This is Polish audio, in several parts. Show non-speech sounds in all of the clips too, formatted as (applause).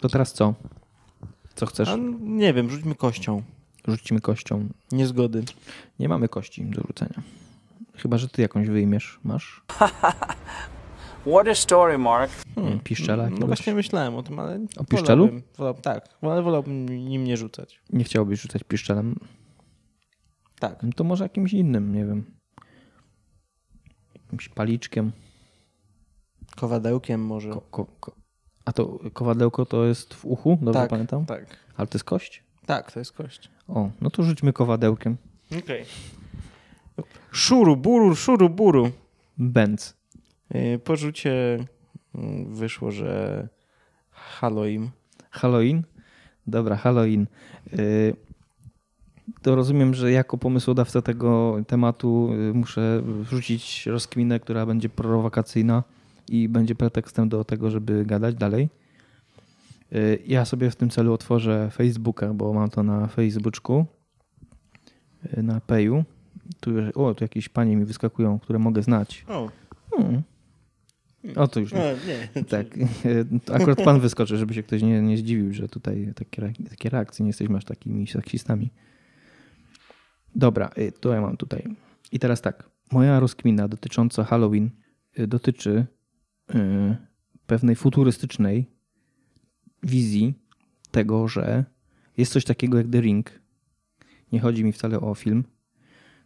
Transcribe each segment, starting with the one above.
To teraz co? Co chcesz? A, nie wiem, rzućmy kością. Rzucimy kością. Niezgody. Nie mamy kości do rzucenia. Chyba, że ty jakąś wyjmiesz. Masz? (laughs) What a story, Mark. Hmm. Piszczela No jakiegoś? właśnie myślałem o tym, ale... O piszczelu? wolałbym- Wolał, tak, ale wolałbym nim nie rzucać. Nie chciałbyś rzucać piszczelem? Tak. No to może jakimś innym, nie wiem. Jakimś paliczkiem. Kowadełkiem może. Ko, ko, ko. A to kowadełko to jest w uchu? Dobrze tak, pamiętam? Tak. Ale to jest kość? Tak, to jest kość. O, no to rzućmy kowadełkiem. Okej. Szuru, buru, szuru, buru. Benz. Yy, Po rzucie mm, wyszło, że Halloween. Halloween? Dobra, Halloween. Y, To rozumiem, że jako pomysłodawca tego tematu y, muszę wrzucić rozkminę, która będzie prowakacyjna i będzie pretekstem do tego, żeby gadać dalej. Y, Ja sobie w tym celu otworzę Facebooka, bo mam to na Facebooku, y, na Payu. Tu, o, tu jakieś panie mi wyskakują, które mogę znać. O, Hmm. O, to już nie. no, nie. (laughs) Tak. To Akurat pan wyskoczy, żeby się ktoś nie, nie zdziwił, że tutaj takie, takie reakcje, nie jesteśmy aż takimi seksistami. Dobra, y, to ja mam tutaj. I teraz tak. Moja rozkmina dotycząca Halloween y, dotyczy y, pewnej futurystycznej wizji tego, że jest coś takiego jak The Ring. Nie chodzi mi wcale o film,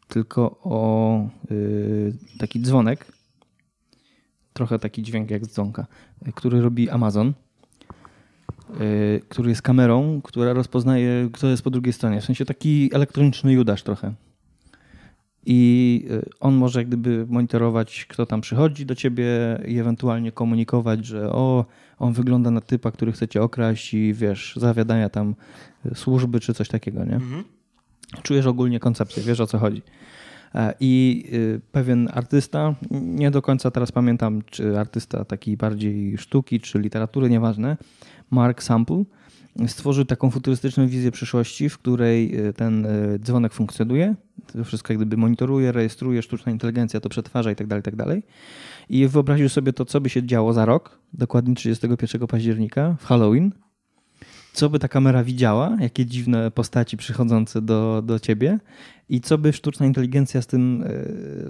tylko o y, taki dzwonek, trochę taki dźwięk jak dzwonka, y, który robi Amazon, y, który jest kamerą, która rozpoznaje, kto jest po drugiej stronie. W sensie taki elektroniczny Judasz trochę. I y, on może jak gdyby monitorować, kto tam przychodzi do ciebie i ewentualnie komunikować, że o, on wygląda na typa, który chce cię okraść i wiesz, zawiadania tam y, służby czy coś takiego, nie? Czujesz ogólnie koncepcję, wiesz o co chodzi. E, I pewien artysta, nie do końca teraz pamiętam, czy artysta taki bardziej sztuki, czy literatury, nieważne, Mark Sample, stworzył taką futurystyczną wizję przyszłości, w której y, ten y, dzwonek funkcjonuje. To wszystko jak gdyby monitoruje, rejestruje, sztuczna inteligencja to przetwarza i tak dalej, tak dalej. I wyobraził sobie to, co by się działo za rok, dokładnie 31 października, w Halloween, co by ta kamera widziała, jakie dziwne postaci przychodzące do, do ciebie i co by sztuczna inteligencja z tym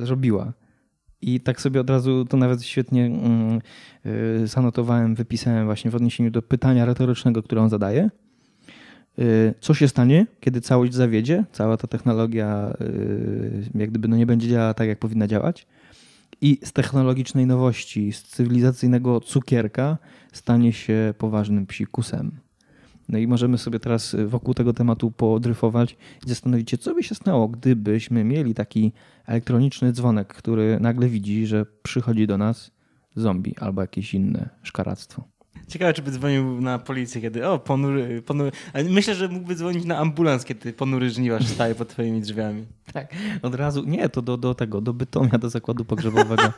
e, robiła. I tak sobie od razu to nawet świetnie mm, e, zanotowałem, wypisałem właśnie w odniesieniu do pytania retorycznego, które on zadaje. E, Co się stanie, kiedy całość zawiedzie, cała ta technologia e, jak gdyby no nie będzie działała tak, jak powinna działać i z technologicznej nowości, z cywilizacyjnego cukierka stanie się poważnym psikusem. No i możemy sobie teraz wokół tego tematu podryfować i zastanowić się, co by się stało, gdybyśmy mieli taki elektroniczny dzwonek, który nagle widzi, że przychodzi do nas zombie albo jakieś inne szkaractwo. Ciekawe, czy by dzwonił na policję, kiedy o, ponury, ponury. Myślę, że mógłby dzwonić na ambulans, kiedy ponury żniwarz staje pod twoimi drzwiami. Tak, od razu, nie, to do, do tego, do Bytomia, do zakładu pogrzebowego. (laughs)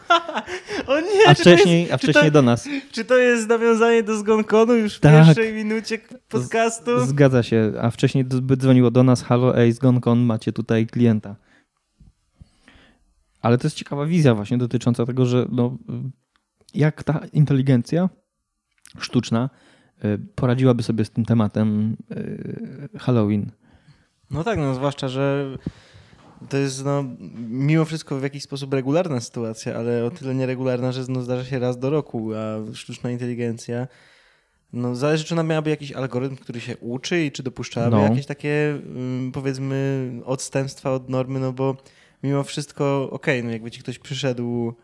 O nie, A wcześniej, jest, a wcześniej to, do nas. Czy to jest nawiązanie do zgonkonu już w Tak. pierwszej minucie podcastu? Zgadza się, a wcześniej by dzwoniło do nas, halo, ej, zgonkon, macie tutaj klienta. Ale to jest ciekawa wizja właśnie dotycząca tego, że no, jak ta inteligencja sztuczna y, poradziłaby sobie z tym tematem y, Halloween. No tak, no zwłaszcza, że to jest no, mimo wszystko w jakiś sposób regularna sytuacja, ale o tyle nieregularna, że no, zdarza się raz do roku, a sztuczna inteligencja no, zależy, czy ona miałaby jakiś algorytm, który się uczy i czy dopuszczałaby No. jakieś takie ym, powiedzmy odstępstwa od normy, no bo mimo wszystko okej, no jakby ci ktoś przyszedł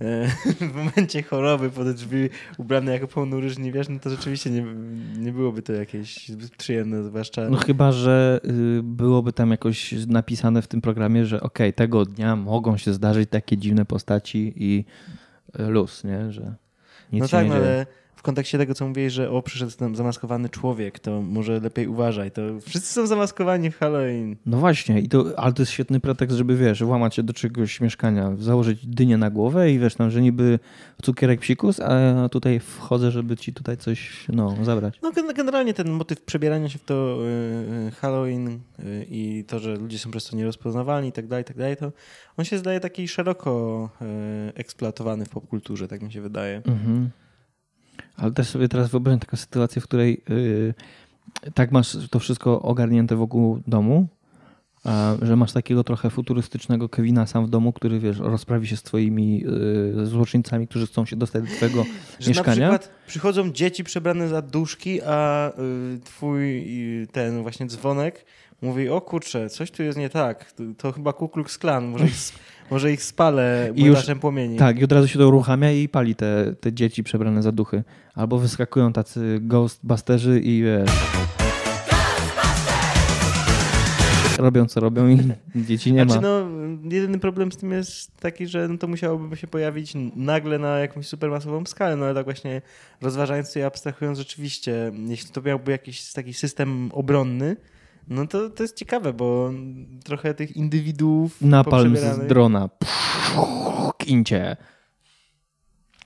(laughs) w momencie choroby pod drzwi ubrany jako ponury żniwiarz, no to rzeczywiście nie, nie byłoby to jakieś przyjemne, zwłaszcza... No chyba, że y, byłoby tam jakoś napisane w tym programie, że okej, tego dnia mogą się zdarzyć takie dziwne postaci i y, luz, nie? Że nic no tak, nie no, dzieje. ale w kontekście tego, co mówiłeś, że o, przyszedł tam zamaskowany człowiek, to może lepiej uważaj. To wszyscy są zamaskowani w Halloween. No właśnie, i to, ale to jest świetny pretekst, żeby wiesz, włamać się do czegoś mieszkania, założyć dynię na głowę i wiesz tam, że niby cukierek psikus, a tutaj wchodzę, żeby ci tutaj coś no, zabrać. No gen- generalnie ten motyw przebierania się w to y, y, Halloween y, i to, że ludzie są przez to nierozpoznawalni i tak dalej, tak dalej, to on się zdaje taki szeroko eksploatowany w popkulturze, tak mi się wydaje. Mhm. Ale też sobie teraz wyobrażam taką sytuację, w której yy, tak masz to wszystko ogarnięte wokół domu, a, że masz takiego trochę futurystycznego Kevina sam w domu, który wiesz, rozprawi się z twoimi yy, złoczyńcami, którzy chcą się dostać do twojego Że mieszkania. na przykład przychodzą dzieci przebrane za duszki, a y, twój y, ten właśnie dzwonek mówi, o kurczę, coś tu jest nie tak, to, chyba Ku Klux Klan, może ich, może ich spalę I już- płomieni. Tak, i od razu się to uruchamia i pali te, te dzieci przebrane za duchy. Albo wyskakują tacy ghostbusterzy i wiesz... Robią co robią i (laughs) dzieci nie znaczy, ma. no, jedyny problem z tym jest taki, że no, to musiałoby się pojawić nagle na jakąś supermasową skalę, no ale tak właśnie rozważając to i abstrahując rzeczywiście, jeśli to miałby jakiś taki system obronny, no to, to jest ciekawe, bo trochę tych indywiduów Napalm z drona. Kincie.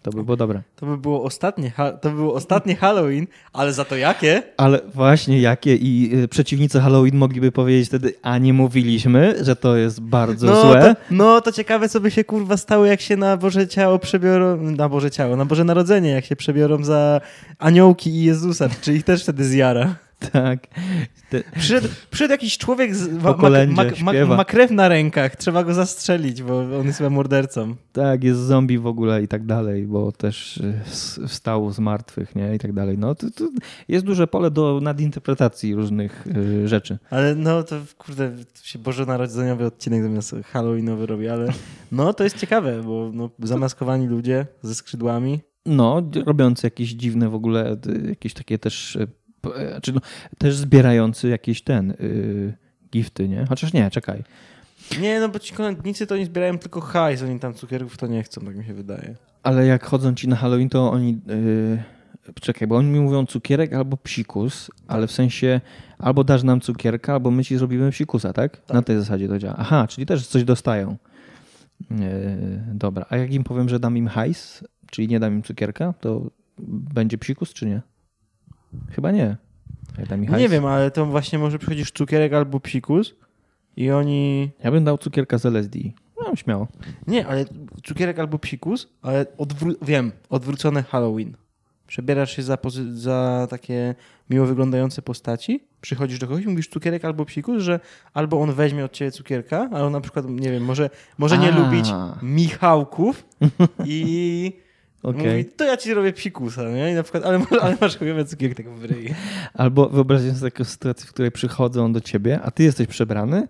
To by było dobre. To by było ostatnie, to by było ostatnie Halloween, ale za to jakie? Ale właśnie jakie i y, przeciwnicy Halloween mogliby powiedzieć wtedy, a nie mówiliśmy, że to jest bardzo No złe. to, no to ciekawe, co by się kurwa stało, jak się na Boże Ciało przebiorą, na Boże Ciało, na Boże Narodzenie, jak się przebiorą za aniołki i Jezusa, czy ich też wtedy zjara. (laughs) Tak. Przyszedł, przyszedł jakiś człowiek, z, ma, ma, ma, krew na rękach, trzeba go zastrzelić, bo on jest chyba mordercą. tak, jest zombie w ogóle i tak dalej, bo też y, wstał z martwych, nie? I tak dalej. No to, to jest duże pole do nadinterpretacji różnych y, rzeczy. Ale no to kurde, to się bożonarodzeniowy odcinek zamiast Halloweenowy robi, ale (laughs) no to jest ciekawe, bo no, zamaskowani ludzie ze skrzydłami. No, robiący jakieś dziwne w ogóle, jakieś takie też, y, znaczy no, też zbierający jakieś ten, y, gifty, nie? Chociaż nie, czekaj. Nie, no bo ci kolędnicy to oni zbierają tylko hajs, oni tam cukierków to nie chcą, tak mi się wydaje. Ale jak chodzą ci na Halloween, to oni. Yy, czekaj, bo oni mi mówią cukierek albo psikus, ale w sensie albo dasz nam cukierka, albo my ci zrobimy psikusa, tak? Na tej zasadzie to działa. Aha, czyli też coś dostają. Yy, dobra, a jak im powiem, że dam im hajs, czyli nie dam im cukierka, to będzie psikus, czy nie? Chyba nie. Nie wiem, ale to właśnie może przychodzisz cukierek albo psikus i oni... Ja bym dał cukierka z LSD. No, śmiało. Nie, ale cukierek albo psikus, ale odwró- wiem, odwrócone Halloween. Przebierasz się za, za takie miło wyglądające postaci, przychodzisz do kogoś i mówisz cukierek albo psikus, że albo on weźmie od ciebie cukierka, albo na przykład, nie wiem, może, może nie A. lubić Michałków i Okej. mówi, to ja ci zrobię psikusa, nie? I na przykład, ale, ale masz chujowy cukierek tak w ryj. Albo wyobraźcie sobie taką sytuację, w której przychodzą do ciebie, a ty jesteś przebrany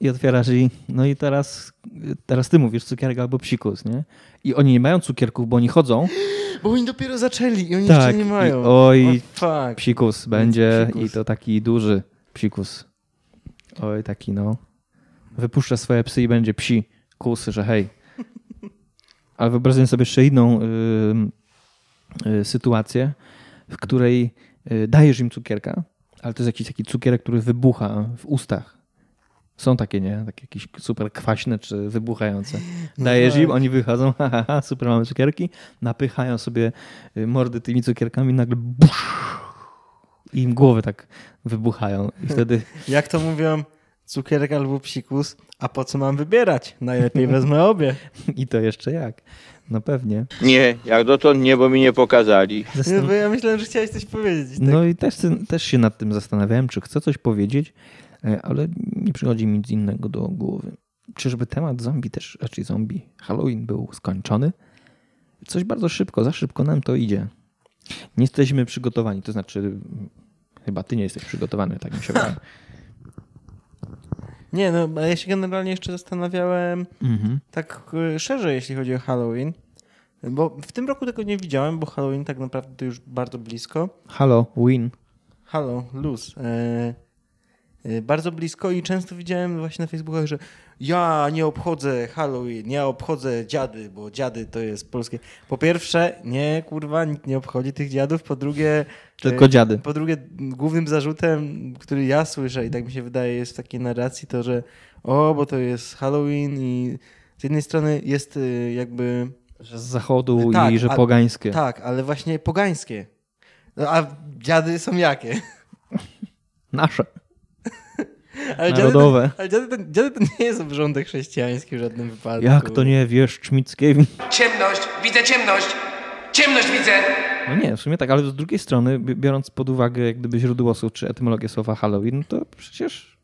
i otwierasz i no i teraz, teraz ty mówisz cukierek albo psikus, nie? I oni nie mają cukierków, bo oni chodzą. Bo oni dopiero zaczęli i oni Tak, jeszcze nie mają. i oj, O, fuck. Psikus będzie psikus. i to taki duży psikus. Oj, taki no. Wypuszcza swoje psy i będzie psi kus, że hej. Ale wyobraźcie sobie jeszcze inną y, y, sytuację, w której y, dajesz im cukierka, ale to jest jakiś taki cukierek, który wybucha w ustach. Są takie, nie? Takie jakieś super kwaśne czy wybuchające. Dajesz im, oni wychodzą, (laughs) ha, ha, ha, super, mamy cukierki, napychają sobie mordy tymi cukierkami, nagle busz, i im głowy tak wybuchają. I wtedy Jak to mówią, cukierek albo psikus, a po co mam wybierać? Najlepiej wezmę obie. (laughs) i to jeszcze jak? No pewnie. Nie, jak dotąd nie, bo mi nie pokazali. Nie, bo ja myślałem, że chciałeś coś powiedzieć. Tak? No i też, też się nad tym zastanawiałem, czy chcę coś powiedzieć, e, ale nie przychodzi mi nic innego do głowy. Czyżby temat zombie też, raczej zombie, Halloween był skończony? Coś bardzo szybko, za szybko nam to idzie. Nie jesteśmy przygotowani, to znaczy mm, chyba ty nie jesteś przygotowany, tak mi się (laughs) wydaje. Nie, no ja się generalnie jeszcze zastanawiałem Mhm. tak y, szerzej, jeśli chodzi o Halloween. Bo w tym roku tego nie widziałem, bo Halloween tak naprawdę to już bardzo blisko. Halloween. Halo, luz. E, e, bardzo blisko i często widziałem właśnie na Facebookach, że ja nie obchodzę Halloween, ja obchodzę dziady, bo dziady to jest polskie. Po pierwsze, nie, kurwa, nikt nie obchodzi tych dziadów. Po drugie... Tylko e, dziady. Po drugie, głównym zarzutem, który ja słyszę i tak mi się wydaje jest w takiej narracji, to że o, bo to jest Halloween i z jednej strony jest y, jakby... Że z zachodu Tak, i że a- pogańskie. Tak, ale właśnie pogańskie. No, a dziady są jakie? Nasze. Ale Narodowe. Dziady to, ale dziady to, dziady to nie jest obrządek chrześcijański w żadnym wypadku. Jak to nie wiesz, Czmickiewicz? Ciemność, widzę ciemność. Ciemność widzę! No nie, w sumie tak, ale z drugiej strony, bi- biorąc pod uwagę jak gdyby źródło słów czy etymologię słowa Halloween, to przecież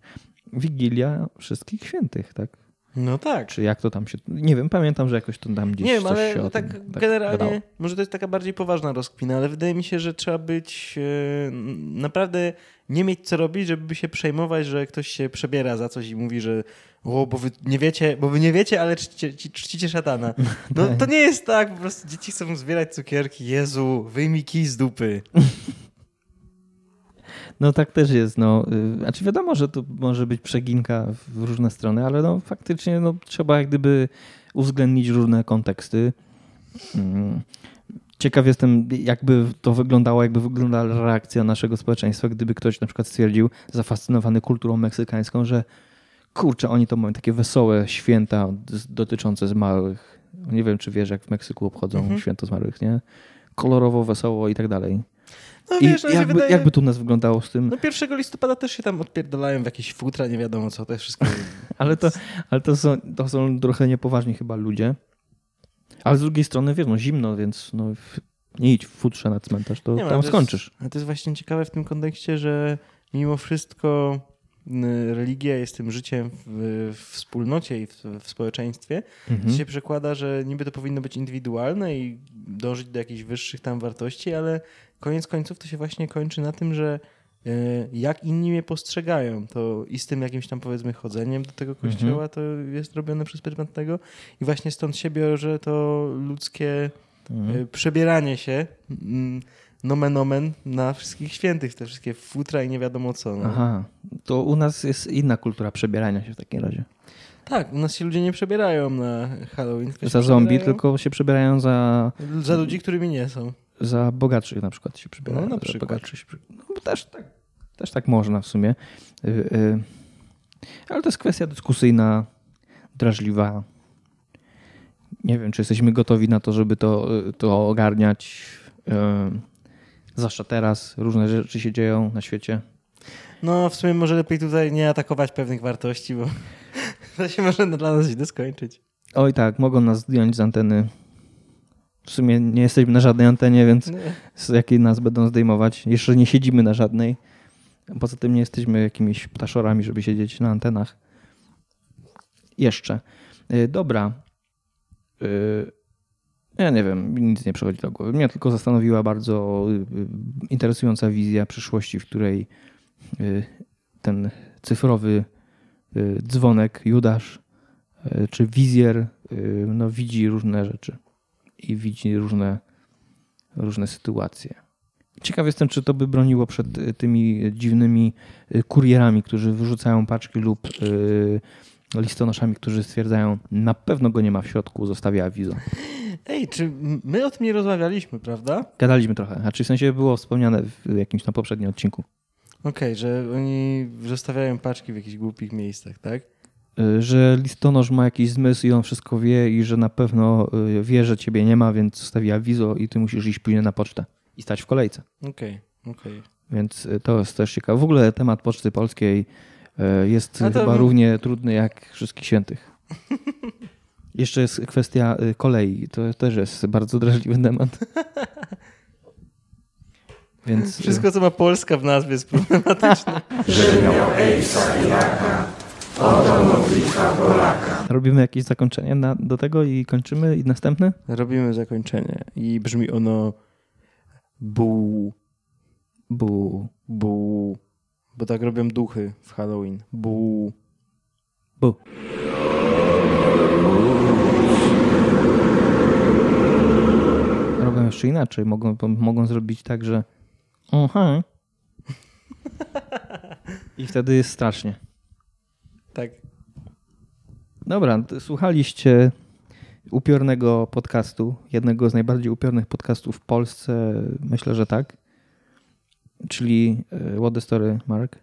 Wigilia Wszystkich Świętych, tak? No tak. Czy jak to tam się... Nie wiem, pamiętam, że jakoś to tam gdzieś Nie wiem, coś się ale o tak, tym generalnie, gadało. może to jest taka bardziej poważna rozkmina, ale wydaje mi się, że trzeba być e, naprawdę nie mieć co robić, żeby się przejmować, że ktoś się przebiera za coś i mówi, że o, bo wy nie wiecie, bo wy nie wiecie, ale czcicie, ci- czcicie szatana. (laughs) No to nie jest tak, po prostu dzieci chcą zbierać cukierki. Jezu, wyjmij kij z dupy. (laughs) No tak też jest. No. Znaczy wiadomo, że to może być przeginka w różne strony, ale no faktycznie no, trzeba jak gdyby uwzględnić różne konteksty. Mm. Ciekaw jestem, jakby to wyglądało, jakby wyglądała reakcja naszego społeczeństwa, gdyby ktoś na przykład stwierdził, zafascynowany kulturą meksykańską, że kurczę, oni to mają takie wesołe święta dotyczące zmarłych. Nie wiem, czy wiesz, jak w Meksyku obchodzą Mhm. święto zmarłych, nie? Kolorowo, wesoło i tak dalej. No I wiesz, no, się jakby, wydaje... jakby to u nas wyglądało z tym? No 1 listopada też się tam odpierdalają w jakieś futra, nie wiadomo co, to jest wszystko... (laughs) Ale to, ale to, są, to są trochę niepoważni chyba ludzie. Ale z drugiej strony, wiesz, no zimno, więc no, nie idź w futrze na cmentarz, to Nie ma, tam to jest- skończysz. Ale to jest właśnie ciekawe w tym kontekście, że mimo wszystko religia jest tym życiem w, wspólnocie i w, w społeczeństwie. Mhm. To się przekłada, że niby to powinno być indywidualne i dążyć do jakichś wyższych tam wartości, ale koniec końców to się właśnie kończy na tym, że y, jak inni mnie postrzegają, to i z tym jakimś tam powiedzmy chodzeniem do tego kościoła to jest robione przez pryzmat tego i właśnie stąd się bierze to ludzkie Mhm. y, przebieranie się mm, nomen omen na wszystkich świętych, te wszystkie futra i nie wiadomo co. No. Aha, to u nas jest inna kultura przebierania się w takim razie. Tak, u nas się ludzie nie przebierają na Halloween. tylko Za zombie, przebierają tylko się przebierają za, Za ludzi, którymi nie są. za bogatszych na przykład się przebierają. No, na przykład. się no, też, tak, też tak można w sumie. Y, y, Ale to jest kwestia dyskusyjna, drażliwa. Nie wiem, czy jesteśmy gotowi na to, żeby to, to ogarniać. Y, Zwłaszcza teraz różne rzeczy się dzieją na świecie. No, w sumie może lepiej tutaj nie atakować pewnych wartości, bo (laughs) to się może dla nas źle skończyć. Oj tak, mogą nas zdjąć z anteny. W sumie nie jesteśmy na żadnej antenie, więc Nie. z jakiej nas będą zdejmować. Jeszcze nie siedzimy na żadnej. Poza tym nie jesteśmy jakimiś ptaszorami, żeby siedzieć na antenach. Jeszcze. Y, Dobra. Y, Ja nie wiem, nic nie przychodzi do głowy. Mnie tylko zastanowiła bardzo y, y, interesująca wizja przyszłości, w której ten cyfrowy dzwonek, Judasz, czy wizjer no, widzi różne rzeczy i widzi różne, różne sytuacje. Ciekaw jestem, czy to by broniło przed tymi dziwnymi kurierami, którzy wyrzucają paczki lub listonoszami, którzy stwierdzają, na pewno go nie ma w środku, zostawia awizo. Ej, czy my o tym nie rozmawialiśmy, prawda? Gadaliśmy trochę, a czy w sensie było wspomniane w jakimś tam poprzednim odcinku, Okej, że oni zostawiają paczki w jakichś głupich miejscach, tak? y, że listonosz ma jakiś zmysł i on wszystko wie i że na pewno y, wie, że ciebie nie ma, więc zostawia awizo i ty musisz iść później na pocztę i stać w kolejce. Okej, okej. Więc y, to jest też ciekawe. W ogóle temat Poczty Polskiej jest A to- chyba równie trudny jak Wszystkich Świętych. (laughs) Jeszcze jest kwestia y, kolei. To też jest bardzo drażliwy temat. (laughs) Więc y, Wszystko, co ma Polska w nazwie jest problematyczne. (laughs) robimy jakieś zakończenie na, do tego i kończymy i następny? Robimy zakończenie i brzmi ono bu, Bu. bu, bo tak robią duchy w Halloween. Bu. Bu. Robią jeszcze inaczej. Mogą, mogą zrobić tak, że aha. I wtedy jest strasznie. Tak. Dobra, słuchaliście upiornego podcastu, jednego z najbardziej upiornych podcastów w Polsce, myślę, że tak, czyli e, What the Story Mark.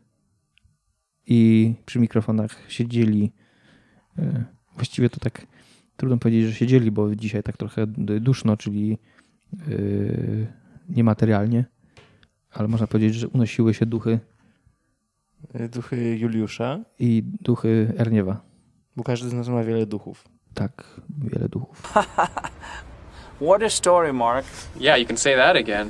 I przy mikrofonach siedzieli, e, właściwie to tak trudno powiedzieć, że siedzieli, bo dzisiaj tak trochę duszno, czyli e, niematerialnie, ale można powiedzieć, że unosiły się duchy Duchy Juliusza, i duchy Erniewa. bo każdy z nas ma wiele duchów. Tak, wiele duchów. (laughs) What a story, Mark. Yeah, you can say that again.